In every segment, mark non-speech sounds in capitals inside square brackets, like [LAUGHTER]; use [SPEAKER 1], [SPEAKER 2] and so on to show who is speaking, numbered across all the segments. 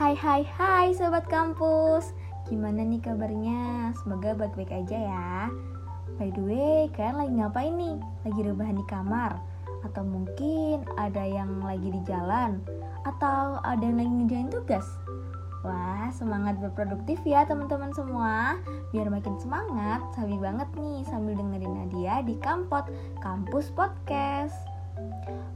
[SPEAKER 1] Hai hai hai sobat kampus Gimana nih kabarnya? Semoga baik-baik aja ya By the way, kalian lagi ngapain nih? Lagi rebahan di kamar? Atau mungkin ada yang lagi di jalan? Atau ada yang lagi ngerjain tugas? Wah, semangat berproduktif ya teman-teman semua Biar makin semangat, sabi banget nih sambil dengerin Nadia di Kampot, Kampus Podcast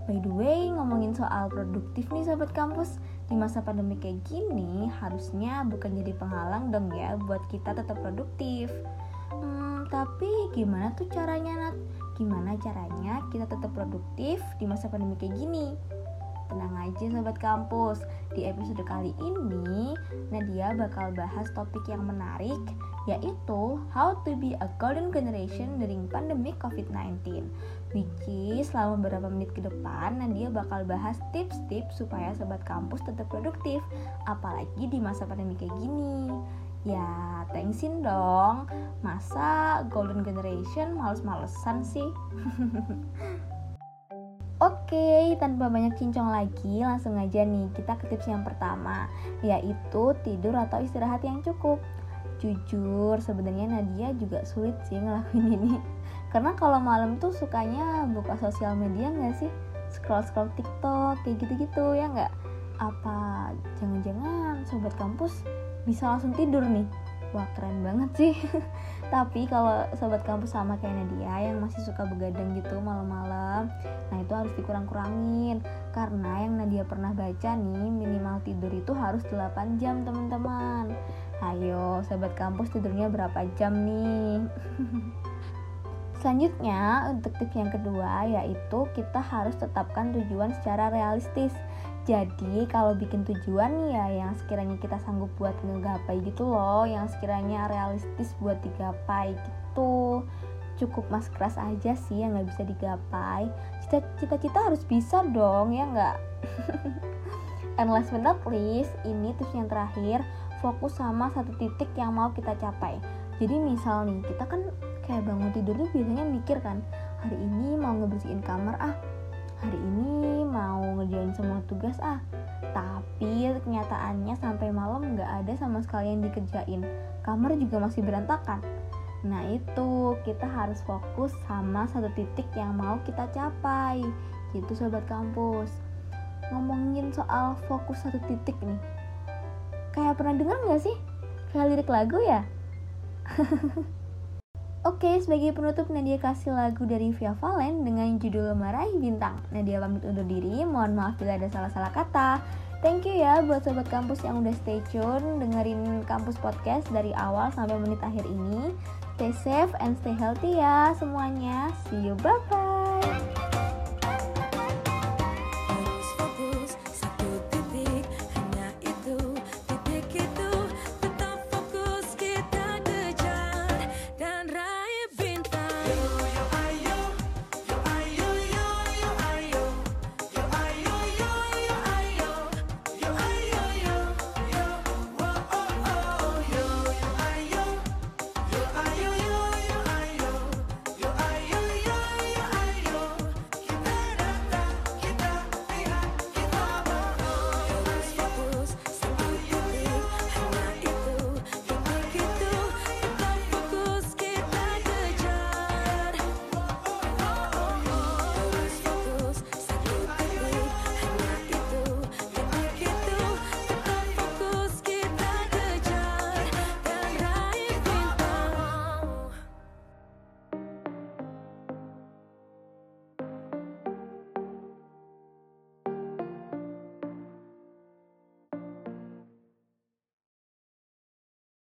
[SPEAKER 1] By the way, ngomongin soal produktif nih sobat kampus Di masa pandemi kayak gini, harusnya bukan jadi penghalang dong ya buat kita tetap produktif Hmm, tapi gimana tuh caranya Nat? Gimana caranya kita tetap produktif di masa pandemi kayak gini? Tenang aja sobat kampus, di episode kali ini Nadia bakal bahas topik yang menarik yaitu How to be a golden generation during pandemic COVID-19 Which is selama beberapa menit ke depan Nadia bakal bahas tips-tips supaya sobat kampus tetap produktif Apalagi di masa pandemi kayak gini Ya, thanksin dong. Masa golden generation males-malesan sih? [LAUGHS] Oke, tanpa banyak cincong lagi, langsung aja nih kita ke tips yang pertama, yaitu tidur atau istirahat yang cukup. Jujur, sebenarnya Nadia juga sulit sih ngelakuin ini. [LAUGHS] Karena kalau malam tuh sukanya buka sosial media nggak sih? Scroll-scroll TikTok, kayak gitu-gitu ya nggak? Apa jangan-jangan sobat kampus bisa langsung tidur nih? Wah keren banget sih. [LAUGHS] Tapi kalau sobat kampus sama kayak Nadia yang masih suka begadang gitu malam-malam Nah itu harus dikurang-kurangin. Karena yang Nadia pernah baca nih minimal tidur itu harus 8 jam teman-teman. Ayo sobat kampus tidurnya berapa jam nih? [LAUGHS] Selanjutnya untuk tips yang kedua yaitu kita harus tetapkan tujuan secara realistis jadi kalau bikin tujuan ya yang sekiranya kita sanggup buat ngegapai gitu loh Yang sekiranya realistis buat digapai gitu. Cukup mas keras aja sih yang gak bisa digapai. Cita-cita harus bisa dong ya nggak? [LAUGHS] And last but not least, ini tips yang terakhir Fokus sama satu titik yang mau kita capai. Jadi misal nih, kita kan kayak bangun tidur tuh biasanya mikir kan Hari ini mau ngebersihin kamar ah hari ini ngerjain semua tugas ah. Tapi kenyataannya sampai malam nggak ada sama sekali yang dikerjain. Kamar juga masih berantakan. Nah itu kita harus fokus sama satu titik yang mau kita capai gitu sobat kampus. Ngomongin soal fokus satu titik nih. Kayak pernah dengar nggak sih? Kayak lirik lagu ya [LAUGHS] Oke, sebagai penutup Nadia kasih lagu dari Via Valen dengan judul Meraih Bintang. Nadia pamit undur diri, mohon maaf bila ada salah-salah kata. Thank you ya buat sobat kampus yang udah stay tune dengerin kampus podcast dari awal sampai menit akhir ini. Stay safe and stay healthy ya semuanya. See you, bye-bye.